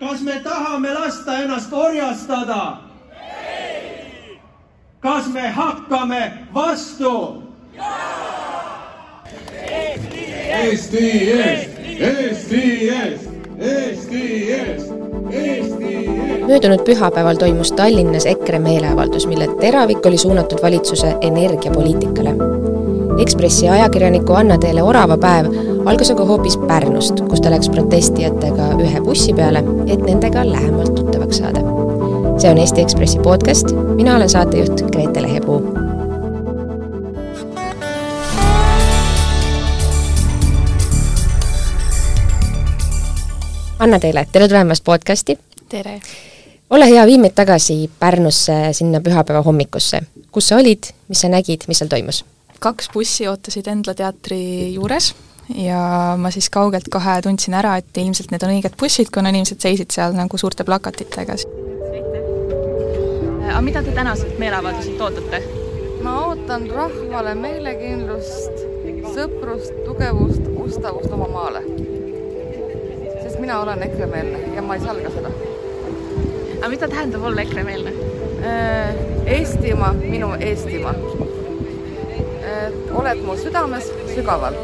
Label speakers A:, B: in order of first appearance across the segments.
A: kas me tahame lasta ennast orjastada? kas me hakkame vastu?
B: Eesti eest, Eesti eest, Eesti eest, Eesti eest.
C: möödunud pühapäeval toimus Tallinnas EKRE meeleavaldus, mille teravik oli suunatud valitsuse energiapoliitikale. Ekspressi ajakirjaniku Anna-Teele Orava päev algas aga hoopis Pärnust, kus ta läks protestijatega ühe bussi peale, et nendega lähemalt tuttavaks saada. see on Eesti Ekspressi podcast, mina olen saatejuht Grete Lehepuu Anna teile, tere tulemast podcasti!
D: tere!
C: ole hea, vii meid tagasi Pärnusse sinna pühapäeva hommikusse. kus sa olid, mis sa nägid, mis seal toimus?
D: kaks bussi ootasid Endla teatri juures ja ma siis kaugelt kohe tundsin ära, et ilmselt need on õiged bussid, kuna inimesed seisid seal nagu suurte plakatitega.
E: aga mida te tänaselt meeleavalduselt ootate?
F: ma ootan rahvale meelekindlust, sõprust, tugevust, ustavust oma maale sest mina olen EKRE-meelne ja ma ei salga seda.
E: aga mida tähendab olla EKRE-meelne?
F: Äh, Eestimaa, minu Eestimaa. oled mu südames sügaval.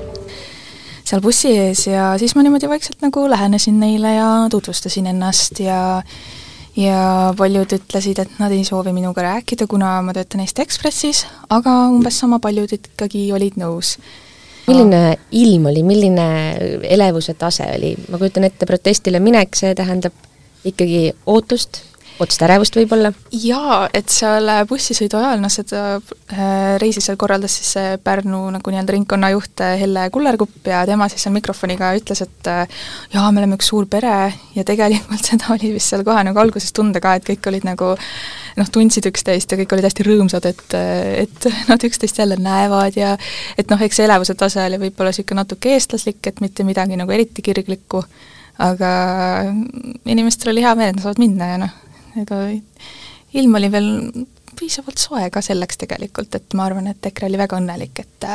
D: Seal bussi ees ja siis ma niimoodi vaikselt nagu lähenesin neile ja tutvustasin ennast ja ja paljud ütlesid, et nad ei soovi minuga rääkida, kuna ma töötan Eesti Ekspressis, aga umbes sama paljud ikkagi olid nõus.
C: Milline ilm oli, milline elevuse tase oli, ma kujutan ette, protestile minek, see tähendab ikkagi ootust, ootust ärevust võib-olla?
D: jaa, et seal bussisõidu ajal, noh seda äh, reisi seal korraldas siis see Pärnu nagu nii-öelda ringkonnajuht äh, Helle Kullerkupp ja tema siis seal mikrofoniga ütles, et äh, jaa, me oleme üks suur pere ja tegelikult seda oli vist seal kohe nagu alguses tunda ka, et kõik olid nagu noh, tundsid üksteist ja kõik olid hästi rõõmsad, et, et nad üksteist jälle näevad ja et noh, eks see elevuse tase oli võib-olla niisugune natuke eestlaslik, et mitte midagi nagu eriti kirglikku, aga inimestel oli hea meel, et nad saavad minna ja noh, ega ilm oli veel piisavalt soe ka selleks tegelikult, et ma arvan, et EKRE oli väga õnnelik, et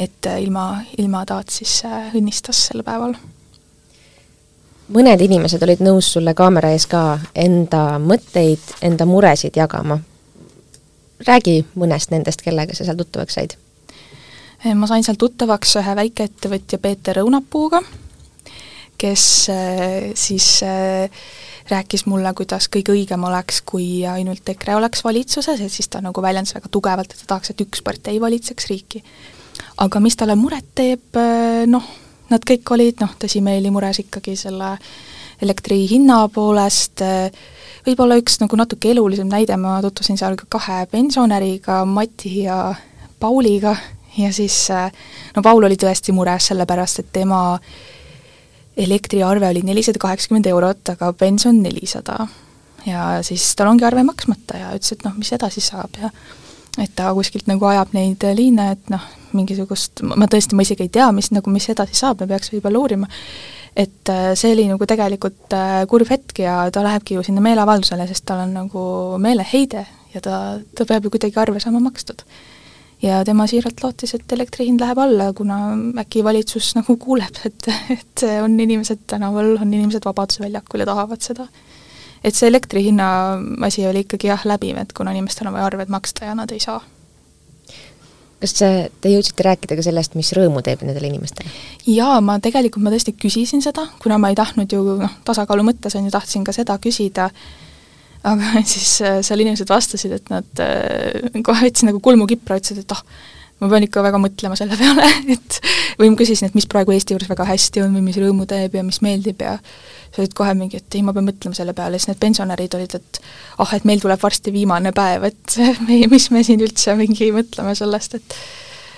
D: et ilma, ilmataat siis õnnistas sel päeval
C: mõned inimesed olid nõus sulle kaamera ees ka enda mõtteid, enda muresid jagama. räägi mõnest nendest, kellega sa seal tuttavaks said?
D: Ma sain seal tuttavaks ühe väikeettevõtja Peeter Õunapuuga, kes eh, siis eh, rääkis mulle, kuidas kõige õigem oleks, kui ainult EKRE oleks valitsuses, et siis ta nagu väljendas väga tugevalt, et ta tahaks, et üks partei valitseks riiki. aga mis talle muret teeb, noh, nad kõik olid noh, tõsimeeli mures ikkagi selle elektri hinna poolest, võib-olla üks nagu natuke elulisem näide, ma tutvusin seal ka kahe pensionäriga, Mati ja Pauliga, ja siis no Paul oli tõesti mures, sellepärast et tema elektriarve oli nelisada kaheksakümmend eurot, aga pension nelisada. ja siis tal ongi arve maksmata ja ütles, et noh, mis edasi saab ja et ta kuskilt nagu ajab neid liine, et noh, mingisugust, ma tõesti, ma isegi ei tea, mis nagu, mis edasi saab, me peaks võib-olla uurima, et äh, see oli nagu tegelikult äh, kurb hetk ja ta lähebki ju sinna meeleavaldusele, sest tal on nagu meeleheide ja ta, ta peab ju kuidagi arve saama makstud. Ja tema siiralt lootis, et elektri hind läheb alla, kuna äkki valitsus nagu kuuleb, et, et on inimesed tänaval, on inimesed Vabaduse väljakul ja tahavad seda et see elektri hinna asi oli ikkagi jah, läbiv, et kuna inimestel on vaja arved maksta ja nad ei saa.
C: kas te jõudsite rääkida ka sellest, mis rõõmu teeb nendele inimestele?
D: jaa, ma tegelikult, ma tõesti küsisin seda, kuna ma ei tahtnud ju noh, tasakaalu mõttes on ju, tahtsin ka seda küsida, aga siis äh, seal inimesed vastasid, et nad äh, kohe võtsid nagu kulmukipra, ütlesid, et ah oh,, ma pean ikka väga mõtlema selle peale, et või ma küsisin, et mis praegu Eesti juures väga hästi on või mis rõõmu teeb ja mis meeldib ja sa olid kohe mingi, et ei, ma pean mõtlema selle peale, siis need pensionärid olid, et ah oh,, et meil tuleb varsti viimane päev, et me, mis me siin üldse mingi mõtleme sellest, et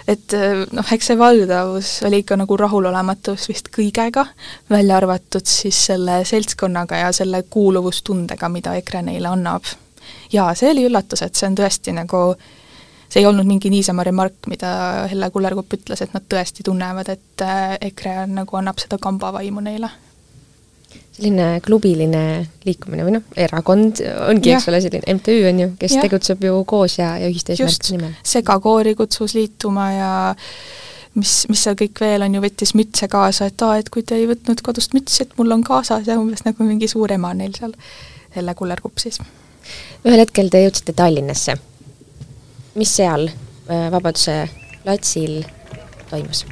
D: et noh, eks see valdavus oli ikka nagu rahulolematus vist kõigega, välja arvatud siis selle seltskonnaga ja selle kuuluvustundega, mida EKRE neile annab. jaa, see oli üllatus, et see on tõesti nagu see ei olnud mingi niisama remark, mida Helle Kullerkupp ütles, et nad tõesti tunnevad, et äh, EKRE nagu, annab seda kambavaimu neile
C: selline klubiline liikumine või noh, erakond ongi, eks ole, selline MTÜ on ju, kes ja. tegutseb ju koos ja, ja ühiste eesmärkide nimel.
D: segakoori kutsus liituma ja mis, mis seal kõik veel on ju, võttis mütse kaasa, et aa, et kui te ei võtnud kodust mütsi, et mul on kaasas ja umbes nagu mingi suur ema neil seal jälle kullerkupsis.
C: ühel hetkel te jõudsite Tallinnasse. mis seal äh, Vabaduse platsil toimus?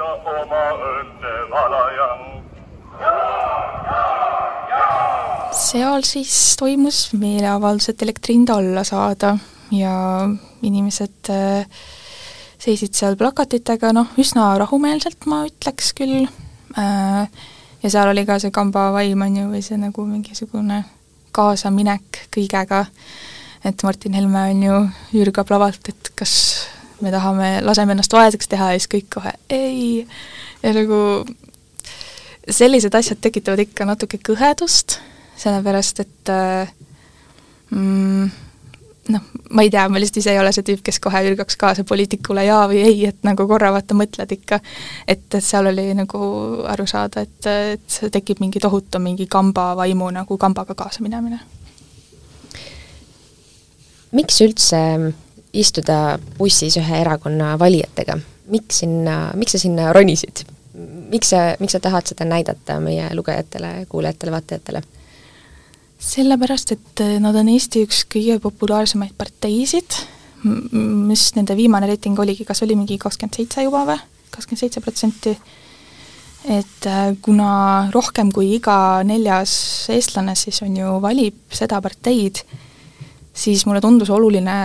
G: Ja oma õnne valaja.
D: seal siis toimus meeleavaldus, et elektri hinda alla saada ja inimesed äh, seisid seal plakatitega, noh, üsna rahumeelselt, ma ütleks küll. Äh,, ja seal oli ka see kamba vaim, on ju, või see nagu mingisugune kaasaminek kõigega, et Martin Helme on ju hürgab lavalt, et kas me tahame, laseme ennast vaeseks teha ja siis kõik kohe ei, ja nagu sellised asjad tekitavad ikka natuke kõhedust, sellepärast et äh, mm, noh, ma ei tea, ma lihtsalt ise ei ole see tüüp, kes kohe hülgaks kaasa poliitikule jaa või ei, et nagu korra vaata mõtled ikka, et, et seal oli nagu aru saada, et, et tekib mingi tohutu mingi kamba vaimu nagu kambaga kaasa minemine.
C: miks üldse istuda bussis ühe erakonna valijatega, miks sinna, miks sa sinna ronisid? miks sa, miks sa tahad seda näidata meie lugejatele, kuulajatele, vaatajatele?
D: sellepärast, et äh, nad on Eesti üks kõige populaarsemaid parteisid, mis nende viimane reiting oligi, kas oli mingi kakskümmend seitse juba või, kakskümmend seitse protsenti, et äh, kuna rohkem kui iga neljas eestlane siis on ju, valib seda parteid, siis mulle tundus oluline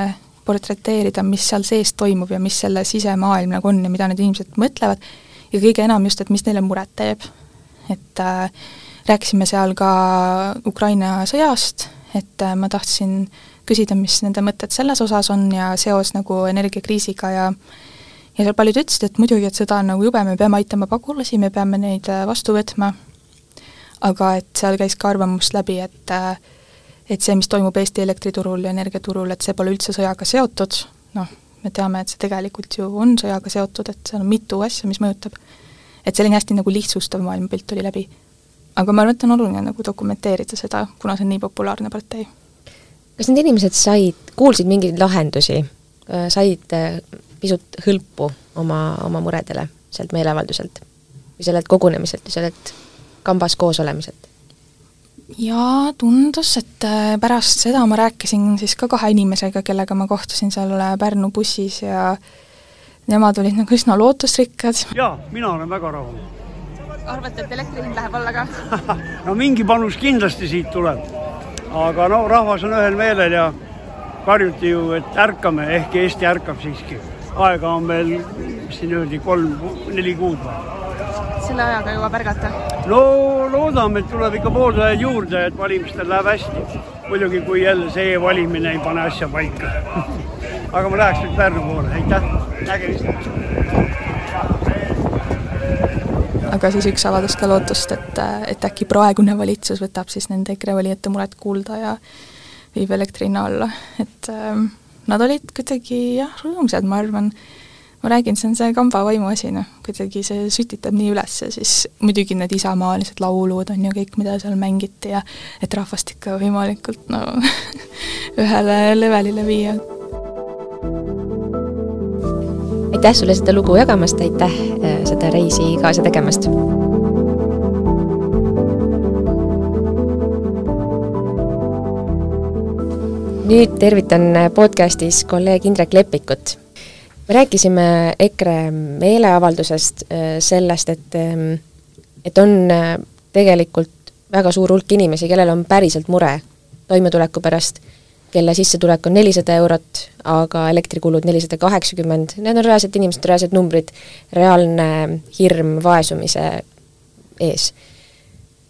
D: portreteerida, mis seal sees toimub ja mis selle sisemaailm nagu on ja mida need inimesed mõtlevad, ja kõige enam just, et mis neile muret teeb. et äh, rääkisime seal ka Ukraina sõjast, et äh, ma tahtsin küsida, mis nende mõtted selles osas on ja seos nagu energiakriisiga ja ja seal paljud ütlesid, et muidugi, et sõda on nagu jube, me peame aitama pagulasi, me peame neid äh, vastu võtma, aga et seal käis ka arvamus läbi, et äh, et see, mis toimub Eesti elektriturul ja energiaturul, et see pole üldse sõjaga seotud, noh, me teame, et see tegelikult ju on sõjaga seotud, et seal on mitu asja, mis mõjutab. et selline hästi nagu lihtsustav maailmapilt tuli läbi aga ma arvan, et on oluline nagu dokumenteerida seda, kuna see on nii populaarne partei.
C: kas need inimesed said, kuulsid mingeid lahendusi, äh, said äh, pisut hõlpu oma, oma muredele sealt meeleavalduselt või sellelt kogunemiselt või sellelt kambas koos olemiselt?
D: Jaa, tundus, et äh, pärast seda ma rääkisin siis ka kahe inimesega, kellega ma kohtusin seal Pärnu bussis ja nemad olid nagu üsna lootusrikkad.
H: jaa, mina olen väga rahul
E: arvate, et elektri hind läheb alla ka
H: no mingi panus kindlasti siit tuleb. aga no rahvas on ühel meelel ja karjuti ju, et ärkame, ehkki Eesti ärkab siiski. aega on veel, mis siin öeldi, kolm, neli kuud või?
E: selle ajaga jõuab ärgata?
H: No loodame, et tuleb ikka pooldajaid juurde, et valimistel läheb hästi. muidugi, kui jälle see e-valimine ei pane asja paika. Aga ma läheks nüüd Pärnu poole, aitäh, nägemist!
D: aga siis üks avaldas ka lootust, et, et äkki praegune valitsus võtab siis nende EKRE valijate muret kuulda ja viib elektri hinna alla, et äh, nad olid kuidagi jah, rõõmsad, ma arvan, ma räägin, see on see kamba vaimu asi, noh, kuidagi see sütitab nii üles ja siis muidugi need isamaalised laulud on ju kõik, mida seal mängiti ja et rahvast ikka võimalikult no ühele levelile viia
C: aitäh sulle seda lugu jagamast, aitäh äh, seda reisi kaasa tegemast! nüüd tervitan podcastis kolleeg Indrek Lepikut. Me rääkisime EKRE meeleavaldusest, äh, sellest, et, ähm, et on äh, tegelikult väga suur hulk inimesi, kellel on päriselt mure toimetuleku pärast kelle sissetulek on nelisada eurot, aga elektrikulud nelisada kaheksakümmend, need on reaalsed inimesed, reaalsed numbrid, reaalne hirm vaesumise ees.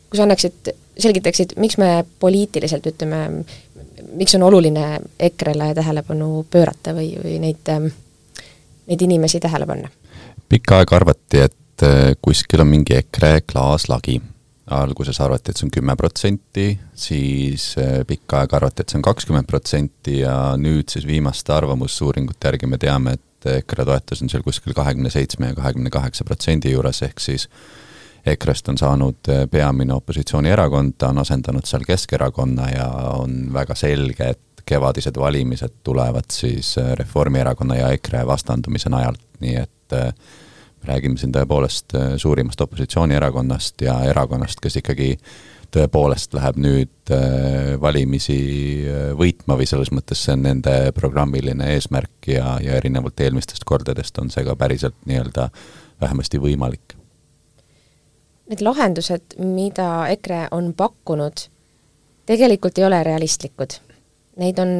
C: kui sa annaksid, selgitaksid, miks me poliitiliselt ütleme, miks on oluline EKRE-le tähelepanu pöörata või, või neid, neid inimesi tähele panna?
I: pikka aega arvati, et kuskil on mingi EKRE klaaslagi alguses arvati, et see on kümme protsenti, siis äh, pikka aega arvati, et see on kakskümmend protsenti ja nüüd siis viimaste arvamusuuringute järgi me teame, et EKRE toetus on seal kuskil kahekümne seitsme ja kahekümne kaheksa protsendi juures, ehk siis EKRE-st on saanud äh, peamine opositsioonierakond, ta on asendanud seal Keskerakonna ja on väga selge, et kevadised valimised tulevad siis äh, Reformierakonna ja EKRE vastandumise najalt, nii et äh, räägime siin tõepoolest äh, suurimast opositsioonierakonnast ja erakonnast, kes ikkagi tõepoolest läheb nüüd valimisi võitma või selles mõttes see on nende programmiline eesmärk ja, ja erinevalt eelmistest kordadest on see ka päriselt nii-öelda vähemasti võimalik.
C: Need lahendused, mida EKRE on pakkunud, tegelikult ei ole realistlikud neid on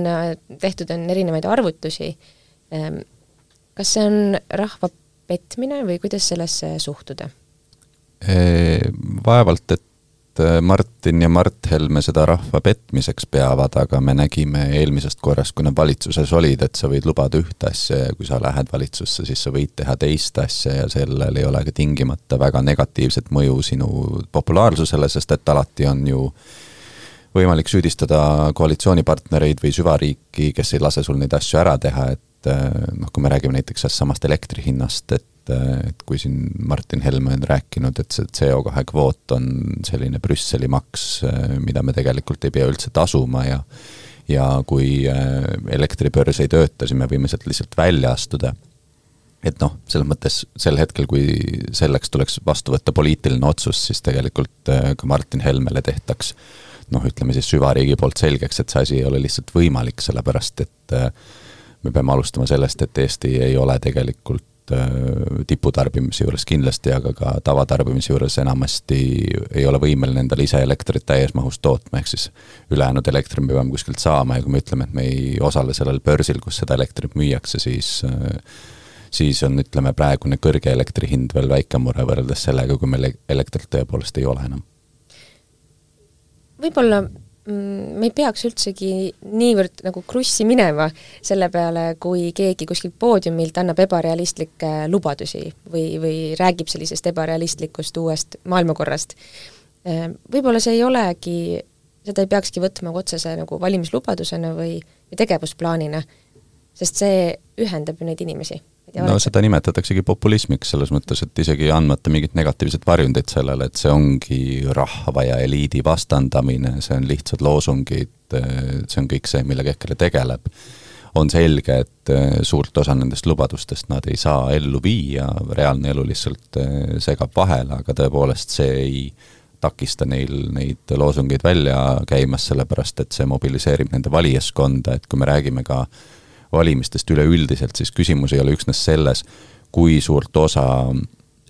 C: tehtud, on erinevaid arvutusi. Ehm, kas see on rahva petmine või kuidas sellesse suhtuda?
I: Vaevalt, et äh, Martin ja Mart Helme seda rahva petmiseks peavad, aga me nägime eelmisest korrast, kui nad valitsuses olid, et sa võid lubada ühte asja ja kui sa lähed valitsusse, siis sa võid teha teist asja ja sellel ei ole ka tingimata väga negatiivset mõju sinu populaarsusele, sest et alati on ju äh, võimalik süüdistada koalitsioonipartnereid või süvariiki, kes ei lase sul neid asju ära teha, et eh, noh, kui me räägime näiteks sellest samast elektri hinnast, et eh, et kui siin Martin Helme on rääkinud, et see CO2 kvoot on selline Brüsseli maks, eh, mida me tegelikult ei pea üldse tasuma ja ja kui elektribörs ei tööta, siis me võime sealt lihtsalt välja astuda. Et noh, selles mõttes sel hetkel, kui selleks tuleks vastu võtta poliitiline otsus, siis tegelikult ka Martin Helmele tehtaks noh, ütleme siis süvariigi poolt selgeks, et see asi ei ole lihtsalt võimalik, sellepärast et äh, me peame alustama sellest, et Eesti ei ole tegelikult äh, tiputarbimise juures kindlasti, aga ka tavatarbimise juures enamasti ei ole võimeline endale ise elektrit täies mahus tootma, ehk siis ülejäänud elektri me peame kuskilt saama ja kui me ütleme, et me ei osale sellel börsil, kus seda elektrit müüakse, siis äh, siis on, ütleme, praegune kõrge elektri hind veel väike mure võrreldes sellega, kui meil elektrit tõepoolest ei ole enam
C: võib-olla mm, me ei peaks üldsegi niivõrd nagu krussi minema selle peale, kui keegi kuskilt poodiumilt annab ebarealistlikke lubadusi või, või räägib sellisest ebarealistlikust uuest maailmakorrast. Ehm, võib-olla see ei olegi, seda ei peakski võtma otsese nagu valimislubadusena või, või tegevusplaanina, sest see ühendab ju neid inimesi
I: no seda nimetataksegi populismiks, selles mõttes, et isegi andmata mingit negatiivset varjundit sellele, et see ongi rahva ja eliidi vastandamine, see on lihtsad loosungid, see on kõik see, millega EKRE tegeleb. on selge, et eh, suurt osa nendest lubadustest nad ei saa ellu viia, reaalne elu lihtsalt eh, segab vahele, aga tõepoolest see ei takista neil neid loosungeid välja käimas, sellepärast et see mobiliseerib nende valijaskonda, et kui me räägime ka äh, valimistest üleüldiselt, siis küsimus ei ole üksnes selles, kui suurt osa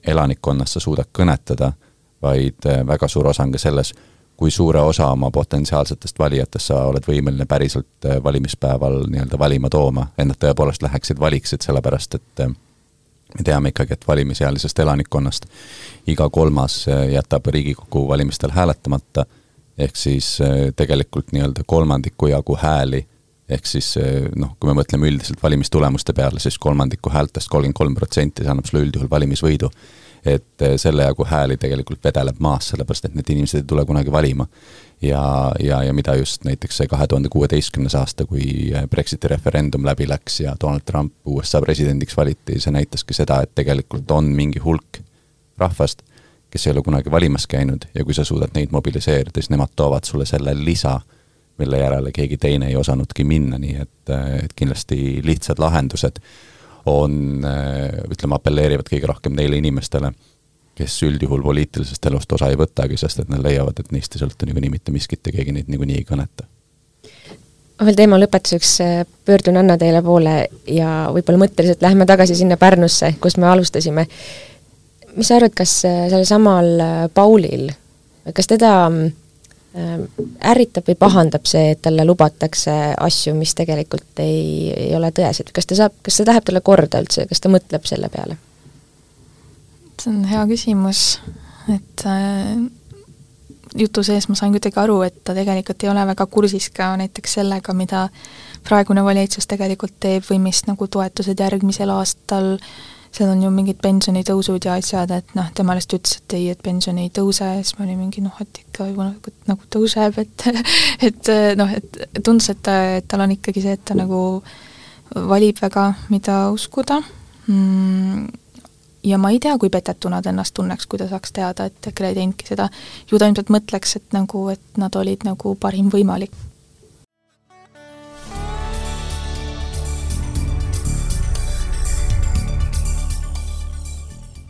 I: elanikkonnast sa suudad kõnetada, vaid äh, väga suur osa on ka selles, kui suure osa oma potentsiaalsetest valijatest sa oled võimeline päriselt äh, valimispäeval nii-öelda valima tooma, et nad tõepoolest läheksid, valiksid, sellepärast et äh, me teame ikkagi, et valimisealisest elanikkonnast iga kolmas jätab Riigikogu valimistel hääletamata, ehk siis tegelikult nii-öelda kolmandiku jagu hääli ehk siis eh, noh, kui me mõtleme üldiselt valimistulemuste peale, siis kolmandiku häältest, kolmkümmend kolm protsenti, see annab sulle üldjuhul valimisvõidu. et eh, selle jagu hääli tegelikult vedeleb maas, sellepärast et need inimesed ei tule kunagi valima. ja, ja, ja mida just näiteks see kahe tuhande kuueteistkümnes aasta, kui eh, Brexiti referendum läbi läks ja Donald Trump USA presidendiks valiti, see näitaski seda, et tegelikult on mingi hulk rahvast, kes ei ole kunagi valimas käinud ja kui sa suudad neid mobiliseerida, siis nemad toovad sulle selle lisa mille järele keegi teine ei osanudki minna, nii et, et kindlasti lihtsad lahendused on, ütleme, apelleerivad kõige rohkem neile inimestele, kes üldjuhul poliitilisest elust osa ei võtagi, sest et nad leiavad, et neist ei sõltu niikuinii mitte miskit ja keegi neid niikuinii ei kõneta.
C: ma veel teema lõpetuseks äh, pöördun Anna teile poole ja võib-olla mõtteliselt lähme tagasi sinna Pärnusse, kus me alustasime. mis sa arvad, kas äh, sellel samal äh, Paulil, kas teda mm, Äh, ärritab või pahandab see, et talle lubatakse asju, mis tegelikult ei, ei ole tõesed, kas ta saab, kas see läheb talle korda üldse, kas ta mõtleb selle peale?
D: see on hea küsimus, et äh, jutu sees ma sain kuidagi aru, et ta tegelikult ei ole väga kursis ka näiteks sellega, mida praegune valitsus tegelikult teeb või mis nagu toetused järgmisel aastal äh, seal on ju mingid pensionitõusud ja asjad, et noh, tema lihtsalt ütles, et ei, et pension ei tõuse, siis ma olin mingi noh, et ikka ju nagu, nagu tõuseb, et et noh, et tundus, et, et tal on ikkagi see, et ta nagu valib väga, mida uskuda mm, ja ma ei tea, kui petetuna ta ennast tunneks, kui ta saaks teada, et EKRE ei teinudki seda. ju ta ilmselt mõtleks, et nagu, et nad olid nagu parim võimalik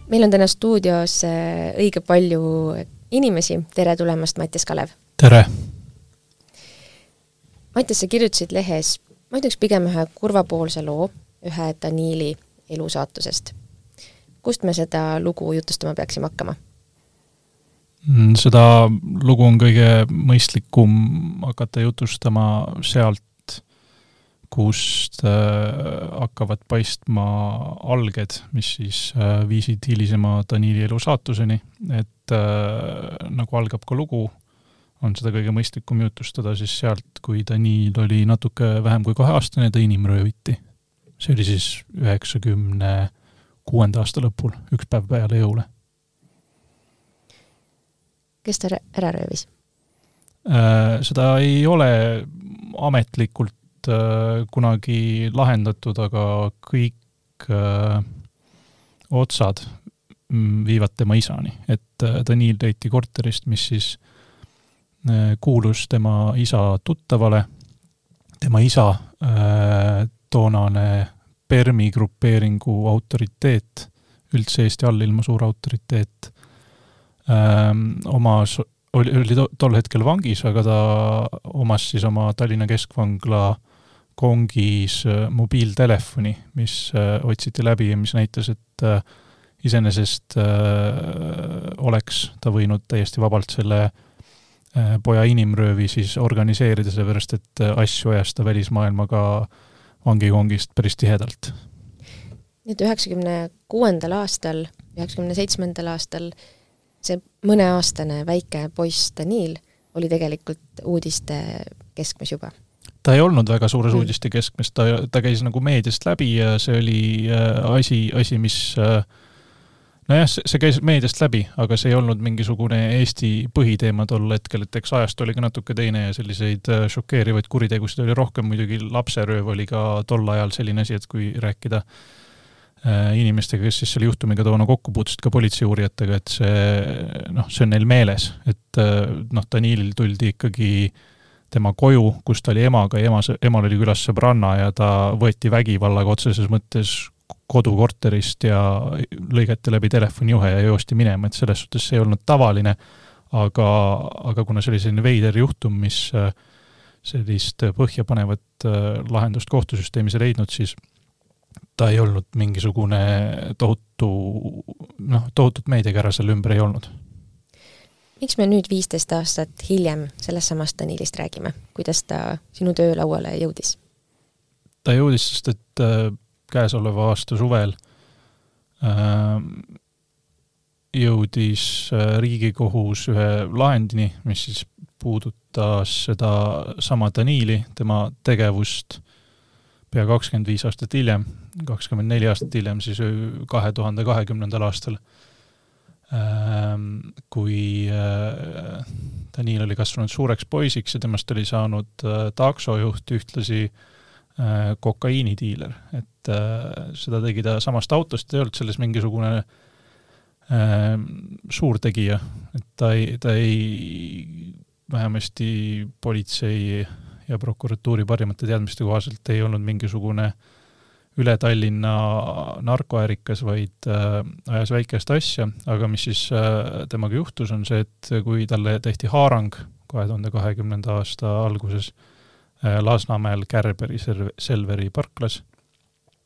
C: meil on täna stuudios äh, õige palju inimesi, tere tulemast, Mattias Kalev!
J: tere!
C: Mattias, sa kirjutasid lehes, ma ütleks pigem ühe kurvapoolse loo ühe Daniili elusaatusest. kust me seda lugu jutustama peaksime hakkama?
J: Mm, seda lugu on kõige mõistlikum hakata jutustama sealt, kust äh, hakkavad paistma alged, mis siis äh, viisid hilisema Daniili elu saatuseni, et äh, nagu algab ka lugu, on seda kõige mõistlikum jutustada siis sealt, kui Daniil oli natuke vähem kui kaheaastane, ta inimrööviti. see oli siis üheksakümne kuuenda aasta lõpul, üks päev peale jõule.
C: kes ta ära röövis?
J: Seda ei ole ametlikult kunagi lahendatud, aga kõik äh, otsad mm, viivad tema isani, et äh, Daniil leiti korterist, mis siis äh, kuulus tema isa tuttavale, tema isa äh,, toonane Permi grupeeringu autoriteet, üldse Eesti allilma suur autoriteet ähm,, omas oli, oli to, tol hetkel vangis, aga ta omas siis oma Tallinna Keskvangla kongis äh, mobiiltelefoni, mis äh, otsiti läbi ja mis näitas, et äh, iseenesest oleks ta võinud täiesti vabalt selle poja inimröövi siis organiseerida, sellepärast et asju ajas ta välismaailmaga vangikongist päris tihedalt.
C: nii et üheksakümne kuuendal aastal, üheksakümne seitsmendal aastal see mõneaastane väike poiss Daniil oli tegelikult uudiste keskmes juba
J: ta ei olnud väga suures mm. uudiste keskmes, ta, ta käis nagu meediast läbi ja see oli äh, asi, asi, mis äh, nojah, see käis meediast läbi, aga see ei olnud mingisugune Eesti põhiteema tol hetkel, et eks ajast oli ka natuke teine ja selliseid äh, šokeerivaid kuritegusid oli rohkem, muidugi lapserööv oli ka tol ajal selline asi, et kui rääkida inimestega, kes siis selle juhtumiga toona kokku puutusid, ka politseiuurijatega, et see noh, see on neil meeles, et noh, Danilil tuldi ikkagi äh, tema koju, kus ta oli emaga ja ema, emal oli külas sõbranna ja ta võeti vägivallaga otseses mõttes kodukorterist ja lõigati läbi telefonijuhe ja joosti minema, et selles suhtes see ei olnud tavaline, aga, aga kuna see oli selline veider juhtum, mis äh, sellist põhjapanevat äh, lahendust kohtusüsteemis ei leidnud, siis ta ei olnud mingisugune tohutu, noh, tohutut meediakära selle ümber ei olnud
C: miks me nüüd viisteist aastat hiljem sellest samast Danilist räägime, kuidas ta sinu töölauale jõudis?
J: ta jõudis, sest et äh, käesoleva aasta suvel äh, jõudis äh, Riigikohus ühe lahendini, mis siis puudutas seda sama Danili, tema tegevust pea kakskümmend viis aastat hiljem, kakskümmend neli aastat hiljem, siis kahe tuhande kahekümnendal aastal kui äh, Daniil oli kasvanud suureks poisiks ja temast oli saanud äh, taksojuht, ühtlasi äh, kokaiinidiiler, et seda tegi ta samast autost, ei olnud selles mingisugune ehm, suurtegija, et ta ei, ta ei, vähemasti politsei ja prokuratuuri parimate teadmiste kohaselt ei olnud mingisugune äh, üle Tallinna narkoärikas, vaid äh, ajas väikest asja, aga mis siis äh, temaga juhtus, on see, et kui talle tehti haarang kahe tuhande kahekümnenda aasta alguses äh, Lasnamäel Kärberi Selveri parklas,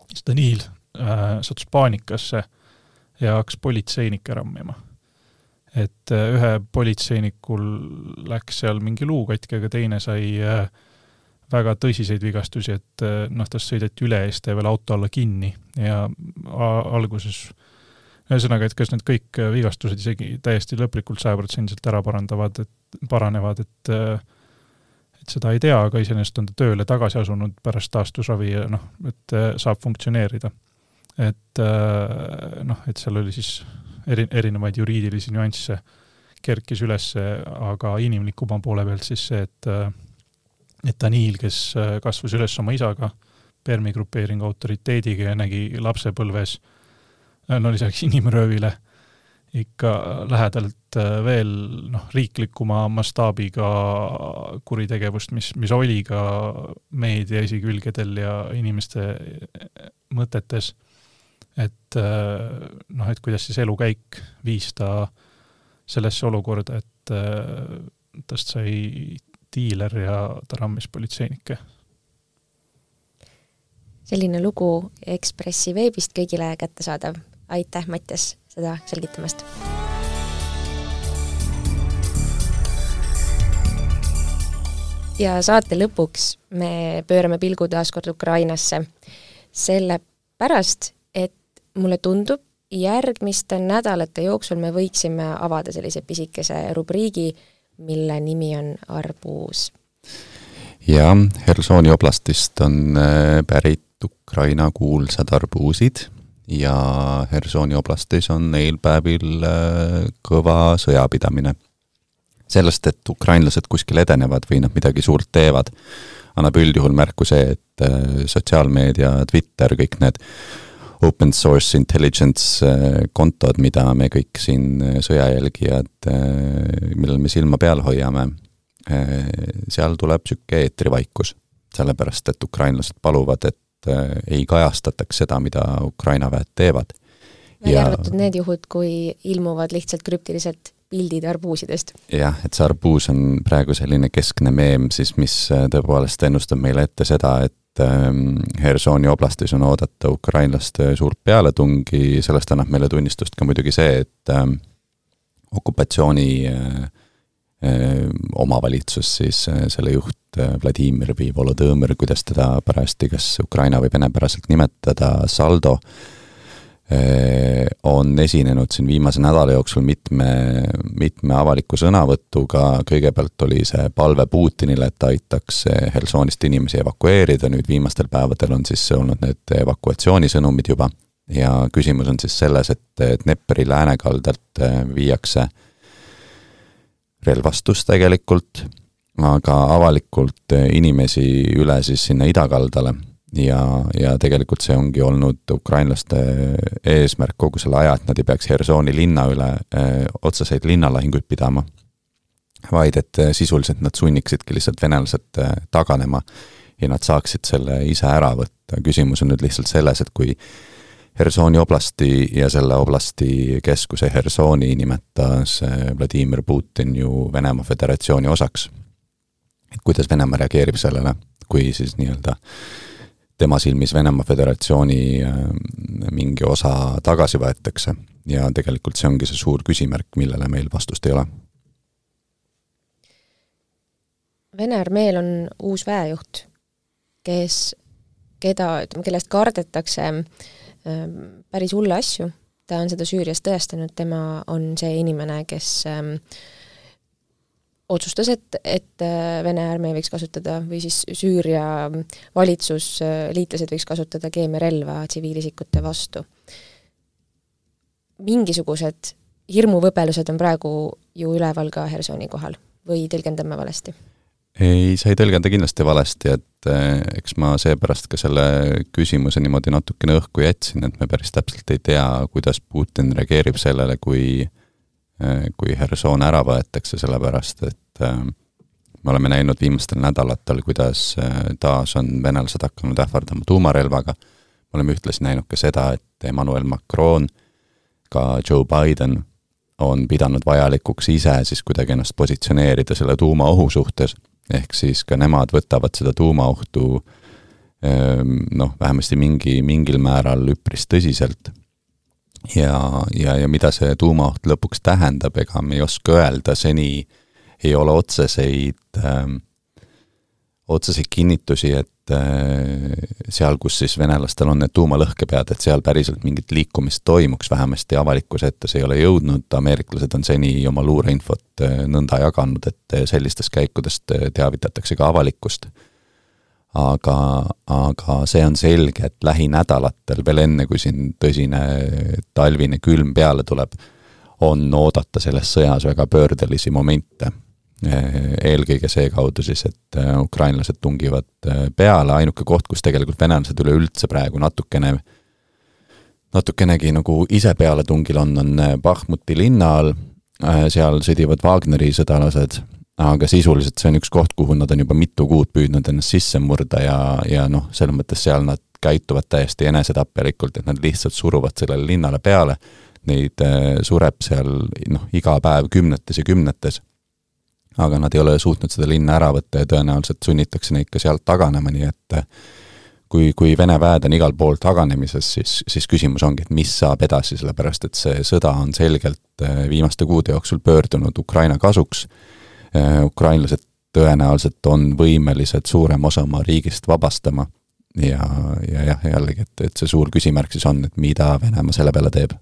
J: siis Daniil äh, sattus paanikasse ja hakkas politseinikke rammima. et äh, ühe politseinikul läks seal mingi luu katki, aga teine sai äh, väga tõsiseid vigastusi, et eh, noh, tast sõideti üle ja siis ta jäi veel auto alla kinni ja alguses ühesõnaga, et kas need kõik eh, vigastused isegi täiesti lõplikult sajaprotsendiliselt ära parandavad, et paranevad, et eh, et seda ei tea, aga iseenesest on ta tööle tagasi asunud pärast taastusravi ja noh, et saab funktsioneerida. et noh, et seal oli siis eri, erinevaid juriidilisi nüansse kerkis üles, aga inimlikuma poole pealt siis see, et et Daniil, kes äh, kasvas üles oma isaga, Permi grupeeringu autoriteediga ja nägi lapsepõlves äh, no lisaks inimröövile ikka lähedalt äh, veel noh, riiklikuma mastaabiga kuritegevust, mis, mis oli ka meedia esikülgedel ja inimeste mõtetes, et noh, et kuidas siis elukäik viis ta sellesse olukorda, et tast sai diiler ja ta rammis politseinikke.
C: selline lugu Ekspressi veebist kõigile kättesaadav. aitäh, Mattias, seda selgitamast! ja saate lõpuks me pöörame pilgu taas kord Ukrainasse, sellepärast, et mulle tundub, järgmiste nädalate jooksul me võiksime avada sellise pisikese rubriigi, mille nimi on arbuus.
I: jah, Hersoni oblastist on äh, pärit Ukraina kuulsad arbuusid ja Hersoni oblastis on neil päevil äh, kõva sõjapidamine sellest, et ukrainlased kuskil edenevad või nad midagi suurt teevad, annab üldjuhul märku see, et äh, sotsiaalmeedia, Twitter, kõik need open source intelligence äh, kontod, mida me kõik siin äh, sõjajälgijad, millel me silma peal hoiame, seal tuleb niisugune eetrivaikus. sellepärast, et ukrainlased paluvad, et ei kajastataks seda, mida Ukraina väed teevad.
C: välja arvatud need juhud, kui ilmuvad lihtsalt krüptiliselt pildid arbuusidest.
I: jah, et see arbuus on praegu selline keskne meem siis, mis äh, tõepoolest ennustab meile ette seda, et ähm, Hersoni oblastis on oodata ukrainlaste suurt pealetungi, sellest annab meile tunnistust ka muidugi see, et ähm, okupatsiooni äh, äh, omavalitsus siis, selle juht Vladimir või Volodõmõr, kuidas teda parajasti kas Ukraina või venepäraselt nimetada, Saldo, Äh, on esinenud siin viimase nädala jooksul mitme, mitme avaliku sõnavõtuga, kõigepealt oli see palve Putinile, et ta aitaks Helsonist inimesi evakueerida, nüüd viimastel päevadel on siis olnud need evakuatsioonisõnumid juba. Ja küsimus on siis selles, et Dnepri läänekaldalt äh, viiakse relvastust tegelikult, aga avalikult inimesi üle siis sinna idakaldale ja, ja tegelikult see ongi olnud ukrainlaste eesmärk kogu selle aja, et nad ei peaks Hersoni linna üle öö, eh, otseseid linnalahinguid pidama, vaid et eh, sisuliselt nad sunniksidki lihtsalt venelased eh, taganema ja nad saaksid selle ise ära võtta, küsimus on nüüd lihtsalt selles, et kui Hersoni oblasti ja selle oblasti keskuse Hersoni nimetas Vladimir Putin ju Venemaa Föderatsiooni osaks. et kuidas Venemaa reageerib sellele, kui siis nii-öelda tema silmis Venemaa Föderatsiooni äh, mingi osa tagasi võetakse ja tegelikult see ongi see suur küsimärk, millele meil vastust ei ole.
C: Vene armeel on uus väejuht, kes, keda, ütleme, kellest kardetakse äh, päris hulle asju, ta on seda Süürias tõestanud, tema on see inimene, kes äh, otsustas, et, et äh, Vene armee võiks kasutada või siis Süüria valitsus, äh, liitlased võiks kasutada keemiarelva tsiviilisikute vastu. mingisugused hirmuvõbelused on praegu ju üleval ka Hersoni kohal või tõlgendame valesti?
I: ei, sa ei tõlgenda kindlasti valesti, et äh, eks ma seepärast ka selle küsimuse niimoodi natukene õhku jätsin, et me päris täpselt ei tea, kuidas Putin reageerib sellele, kui äh, kui Herson ära võetakse, sellepärast et äh, me oleme näinud viimastel nädalatel, kuidas äh, taas on venelased hakanud ähvardama tuumarelvaga, me oleme ühtlasi näinud ka seda, et Emmanuel Macron, ka Joe Biden on pidanud vajalikuks ise siis kuidagi ennast positsioneerida selle tuumaohu suhtes, ehk siis ka nemad võtavad seda tuumaohtu noh, vähemasti mingi, mingil määral üpris tõsiselt ja, ja, ja mida see tuumaoht lõpuks tähendab, ega me ei oska öelda, seni ei ole otseseid äh,, otseseid kinnitusi, et äh, seal, kus siis venelastel on need tuumalõhkepead, et seal päriselt mingit liikumist toimuks, vähemasti avalikkuse ette see ei ole jõudnud, ameeriklased on seni oma luureinfot äh, nõnda jaganud, et sellistest käikudest äh, teavitatakse ka avalikkust aga, aga see on selge, et lähinädalatel, veel enne, kui siin tõsine talvine külm peale tuleb, on oodata selles sõjas väga pöördelisi momente. eelkõige seekaudu siis, et ukrainlased tungivad peale, ainuke koht, kus tegelikult venelased üleüldse praegu natukene natukenegi nagu ise pealetungil on, on Bahmuti linna all, seal sõdivad Wagneri sõdalased aga sisuliselt see on üks koht, kuhu nad on juba mitu kuud püüdnud ennast sisse murda ja, ja noh, selles mõttes seal nad käituvad täiesti enesetapjalikult, et nad lihtsalt suruvad sellele linnale peale, neid äh, sureb seal noh, iga päev kümnetes ja kümnetes, aga nad ei ole suutnud seda linna ära võtta ja tõenäoliselt sunnitakse neid ka sealt taganema, nii et äh, kui, kui Vene väed on igal pool taganemises, siis, siis küsimus ongi, et mis saab edasi, sellepärast et see sõda on selgelt äh, viimaste kuude jooksul pöördunud Ukraina kasuks, ukrainlased tõenäoliselt on võimelised suurema osa oma riigist vabastama ja, ja jah, jällegi, et, et see suur küsimärk siis on, et mida Venemaa selle peale teeb.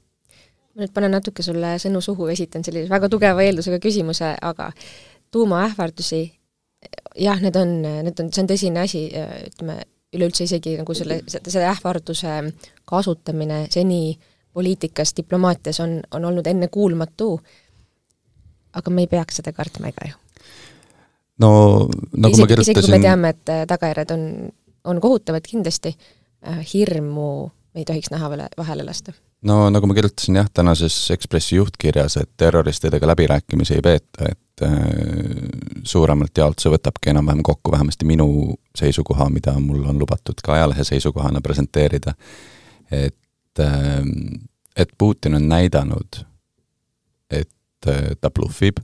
C: ma nüüd panen natuke sulle sõnu suhu, esitan sellise väga tugeva eeldusega küsimuse, aga tuumaähvardusi, jah, need on, need on, see on tõsine asi, ütleme, üleüldse isegi nagu selle, selle ähvarduse kasutamine seni poliitikas, diplomaatias on, on olnud ennekuulmatu, aga me ei peaks seda kartma, ega ju
I: no nagu isegi, ma kirjutasin
C: isegi kui me teame, et äh, tagajärjed on, on kohutavad kindlasti, äh, hirmu ei tohiks näha vahele, lasta.
I: no nagu ma kirjutasin jah, tänases Ekspressi juhtkirjas, et terroristidega läbirääkimisi ei peeta, et äh, suuremalt jaolt see võtabki enam-vähem kokku vähemasti minu seisukoha, mida mul on lubatud ka ajalehe seisukohana presenteerida. et äh,, et Putin on näidanud, et ta bluffib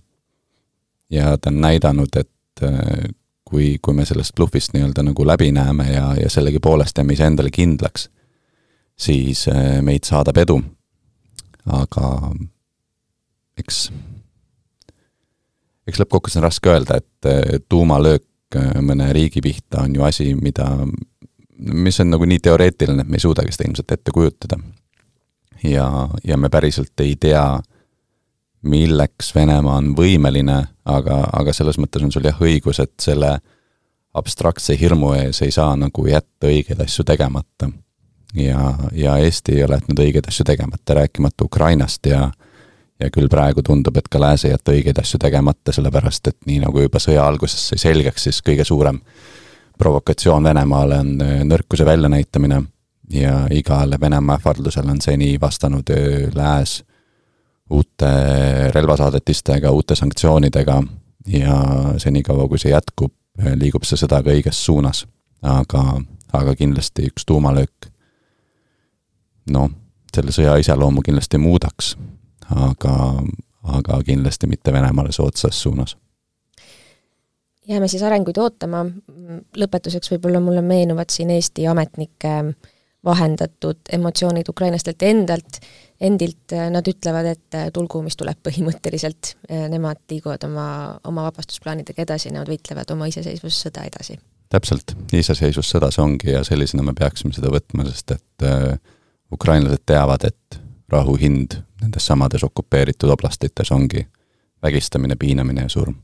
I: ja ta on näidanud, et Äh, kui, kui me sellest bluffist nii-öelda nagu läbi näeme ja, ja sellegipoolest jääme iseendale kindlaks, siis äh, meid saadab edu. aga eks, eks lõppkokkuvõttes on raske öelda, et tuumalöök äh, mõne riigi pihta on ju asi, mida, mis on nagu nii teoreetiline, et me ei suudagi seda ilmselt ette kujutada. ja, ja me päriselt ei tea, milleks Venemaa on võimeline, aga, aga selles mõttes on sul jah õigus, et selle abstraktse hirmu ees ei saa nagu jätta õigeid asju tegemata. ja, ja Eesti ei ole jätnud õigeid asju tegemata, rääkimata Ukrainast ja ja küll praegu tundub, et ka Lääs ei jäta õigeid asju tegemata, sellepärast et nii nagu juba sõja alguses sai selgeks, siis kõige suurem provokatsioon Venemaale on äh, nõrkuse väljanäitamine ja igale Venemaa ähvardusele on seni vastanud äh, Lääs uute relvasaadetistega, uute sanktsioonidega ja senikaua, kui see jätkub, liigub see sõda ka õiges suunas. aga, aga kindlasti üks tuumalöök, noh, selle sõja iseloomu kindlasti muudaks, aga, aga kindlasti mitte Venemaale soodsas suunas
C: jääme siis arenguid ootama, lõpetuseks võib-olla mulle meenuvad siin Eesti ametnike vahendatud emotsioonid ukrainlastelt endalt, endilt äh, nad ütlevad, et äh, tulgu, mis tuleb põhimõtteliselt, äh, nemad liiguvad oma, oma vabastusplaanidega edasi, nad võitlevad oma iseseisvussõda edasi.
I: täpselt, iseseisvussõda see ongi ja sellisena me peaksime seda võtma, sest et äh, ukrainlased teavad, et rahu hind nendes samades okupeeritud oblastites ongi vägistamine, piinamine ja surm.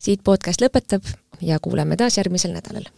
C: siit podcast lõpetab ja kuuleme taas järgmisel nädalal